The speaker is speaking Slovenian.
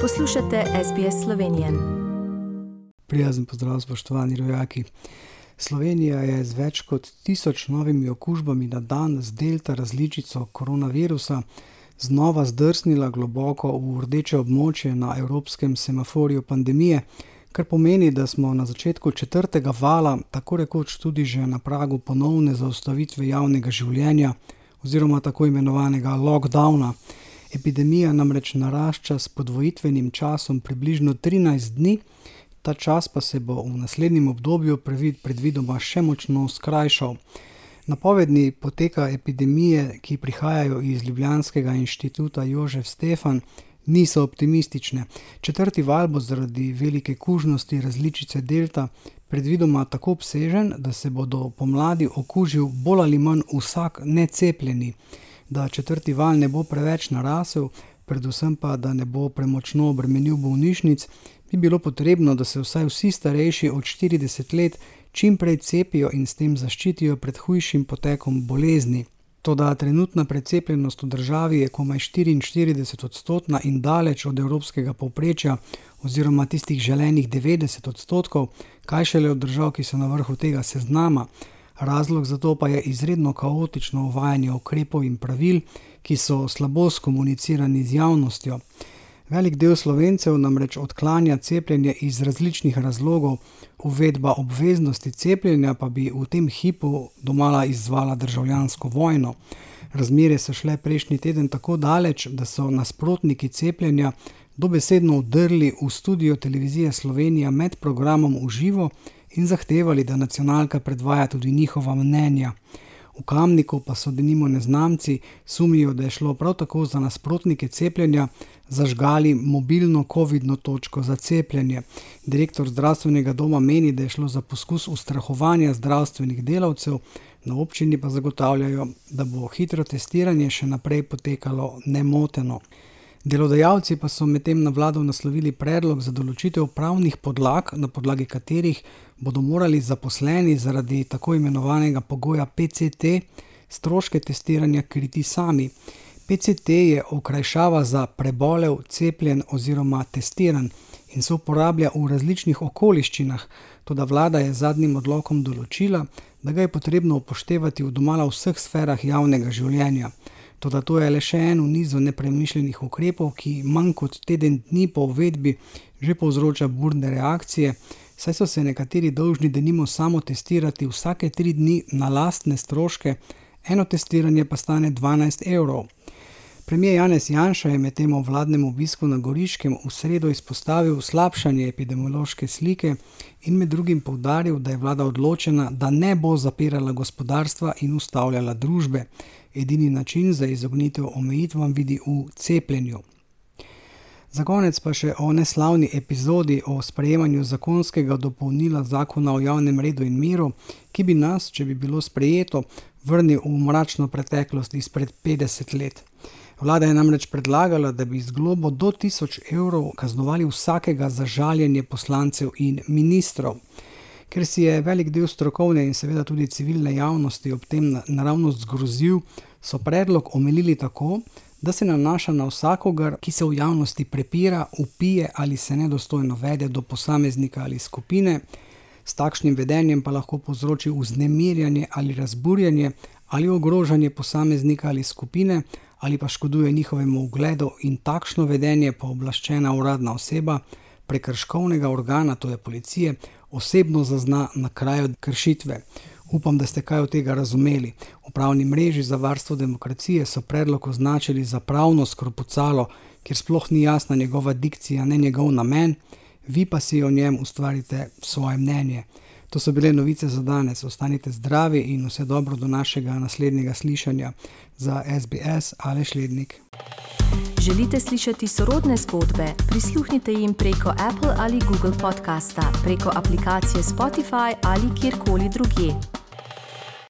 Poslušate SBS Slovenije. Prijazen pozdrav, spoštovani rojaki. Slovenija je z več kot tisoč novimi okužbami na dan z delta različico koronavirusa znova zdrsnila globoko v rdeče območje na evropskem semaforju pandemije, kar pomeni, da smo na začetku četrtega vala, tako rekoč tudi že na pragu ponovne zaustavitve javnega življenja oziroma tako imenovanega lockdowna. Epidemija namreč narašča s podvojitvenim časom približno 13 dni, ta čas pa se bo v naslednjem obdobju predvidoma še močno skrajšal. Napovedni poteka epidemije, ki prihajajo iz Ljubljanskega inštituta Jožef Stefan, niso optimistične. Četrti val bo zaradi velike kužnosti različice Delta predvidoma tako obsežen, da se bo do pomladi okužil bolj ali manj vsak necepljeni, da četrti val ne bo preveč narasel, predvsem pa, da ne bo premočno obremenil bolnišnic, bi bilo potrebno, da se vsaj vsi starejši od 40 let čim prej cepijo in s tem zaščitijo pred hujšim potekom bolezni. Toda trenutna precepljenost v državi je komaj 44 odstotna in daleč od evropskega povprečja oziroma tistih želenih 90 odstotkov, kaj šele od držav, ki so na vrhu tega seznama. Razlog za to pa je izredno kaotično uvajanje ukrepov in pravil, ki so slabo skomunicirani z javnostjo. Velik del slovencev namreč odklanja cepljenje iz različnih razlogov, uvedba obveznosti cepljenja pa bi v tem hipu domala izvala državljansko vojno. Razmere so šle prejšnji teden tako daleč, da so nasprotniki cepljenja dobesedno udrli v studio televizije Slovenija med programom v živo in zahtevali, da nacionalka predvaja tudi njihova mnenja. V Kamniku pa so denimo neznamci, sumijo, da je šlo prav tako za nasprotnike cepljenja, zažgali mobilno COVID-no točko za cepljenje. Direktor zdravstvenega doma meni, da je šlo za poskus ustrahovanja zdravstvenih delavcev, na občini pa zagotavljajo, da bo hitro testiranje še naprej potekalo nemoteno. Delodajalci pa so medtem na vlado naslovili predlog za določitev pravnih podlag, na podlagi katerih bodo morali zaposleni zaradi tako imenovanega pogoja PCT stroške testiranja kriti sami. PCT je okrajšava za prebolev, cepljen oziroma testiran in se uporablja v različnih okoliščinah, tudi vlada je zadnjim odlokom določila, da ga je potrebno upoštevati v domala vseh sferah javnega življenja. Toda to je le še en v nizu nepremišljenih ukrepov, ki manj kot teden dni po uvedbi že povzroča burne reakcije, saj so se nekateri dolžni denimo samo testirati vsake tri dni na lastne stroške, eno testiranje pa stane 12 evrov. Premijer Janez Janša je medtem o vladnem obisku na Goriškem v sredo izpostavil slabšanje epidemiološke slike in med drugim povdaril, da je vlada odločena, da ne bo zapirala gospodarstva in ustavljala družbe. Edini način za izognitev omejitvam vidi v cepljenju. Za konec pa še o neslavni epizodi o sprejemanju zakonskega dopolnila zakona o javnem redu in miru, ki bi nas, če bi bilo sprejeto, vrnil v mračno preteklost izpred 50 let. Vlada je namreč predlagala, da bi z globo do 1000 evrov kaznovali vsakega za žaljenje poslancev in ministrov. Ker si je velik del strokovne in seveda tudi civilne javnosti ob tem naravnost zgrozil, so predlog omilili tako, da se nanaša na vsakogar, ki se v javnosti prepira, upije ali se nedostojno vede do posameznika ali skupine, s takšnim vedenjem pa lahko povzroči vznemirjanje ali razburjanje ali ogrožanje posameznika ali skupine ali pa škoduje njihovemu ugledu in takšno vedenje pooblaščena uradna oseba prekrškovnega organa, to je policije, osebno zazna na kraju kršitve. Upam, da ste kaj od tega razumeli. V pravni mreži za varstvo demokracije so predlog označili za pravno skropucalo, ker sploh ni jasna njegova dikcija, ne njegov namen, vi pa si o njem ustvarite svoje mnenje. To so bile novice za danes. Ostanite zdravi in vse dobro do našega naslednjega slišanja za SBS ali Šlednik. Želite slišati sorodne zgodbe? Prisluhnite jim preko Apple ali Google podcasta, preko aplikacije Spotify ali kjerkoli drugje.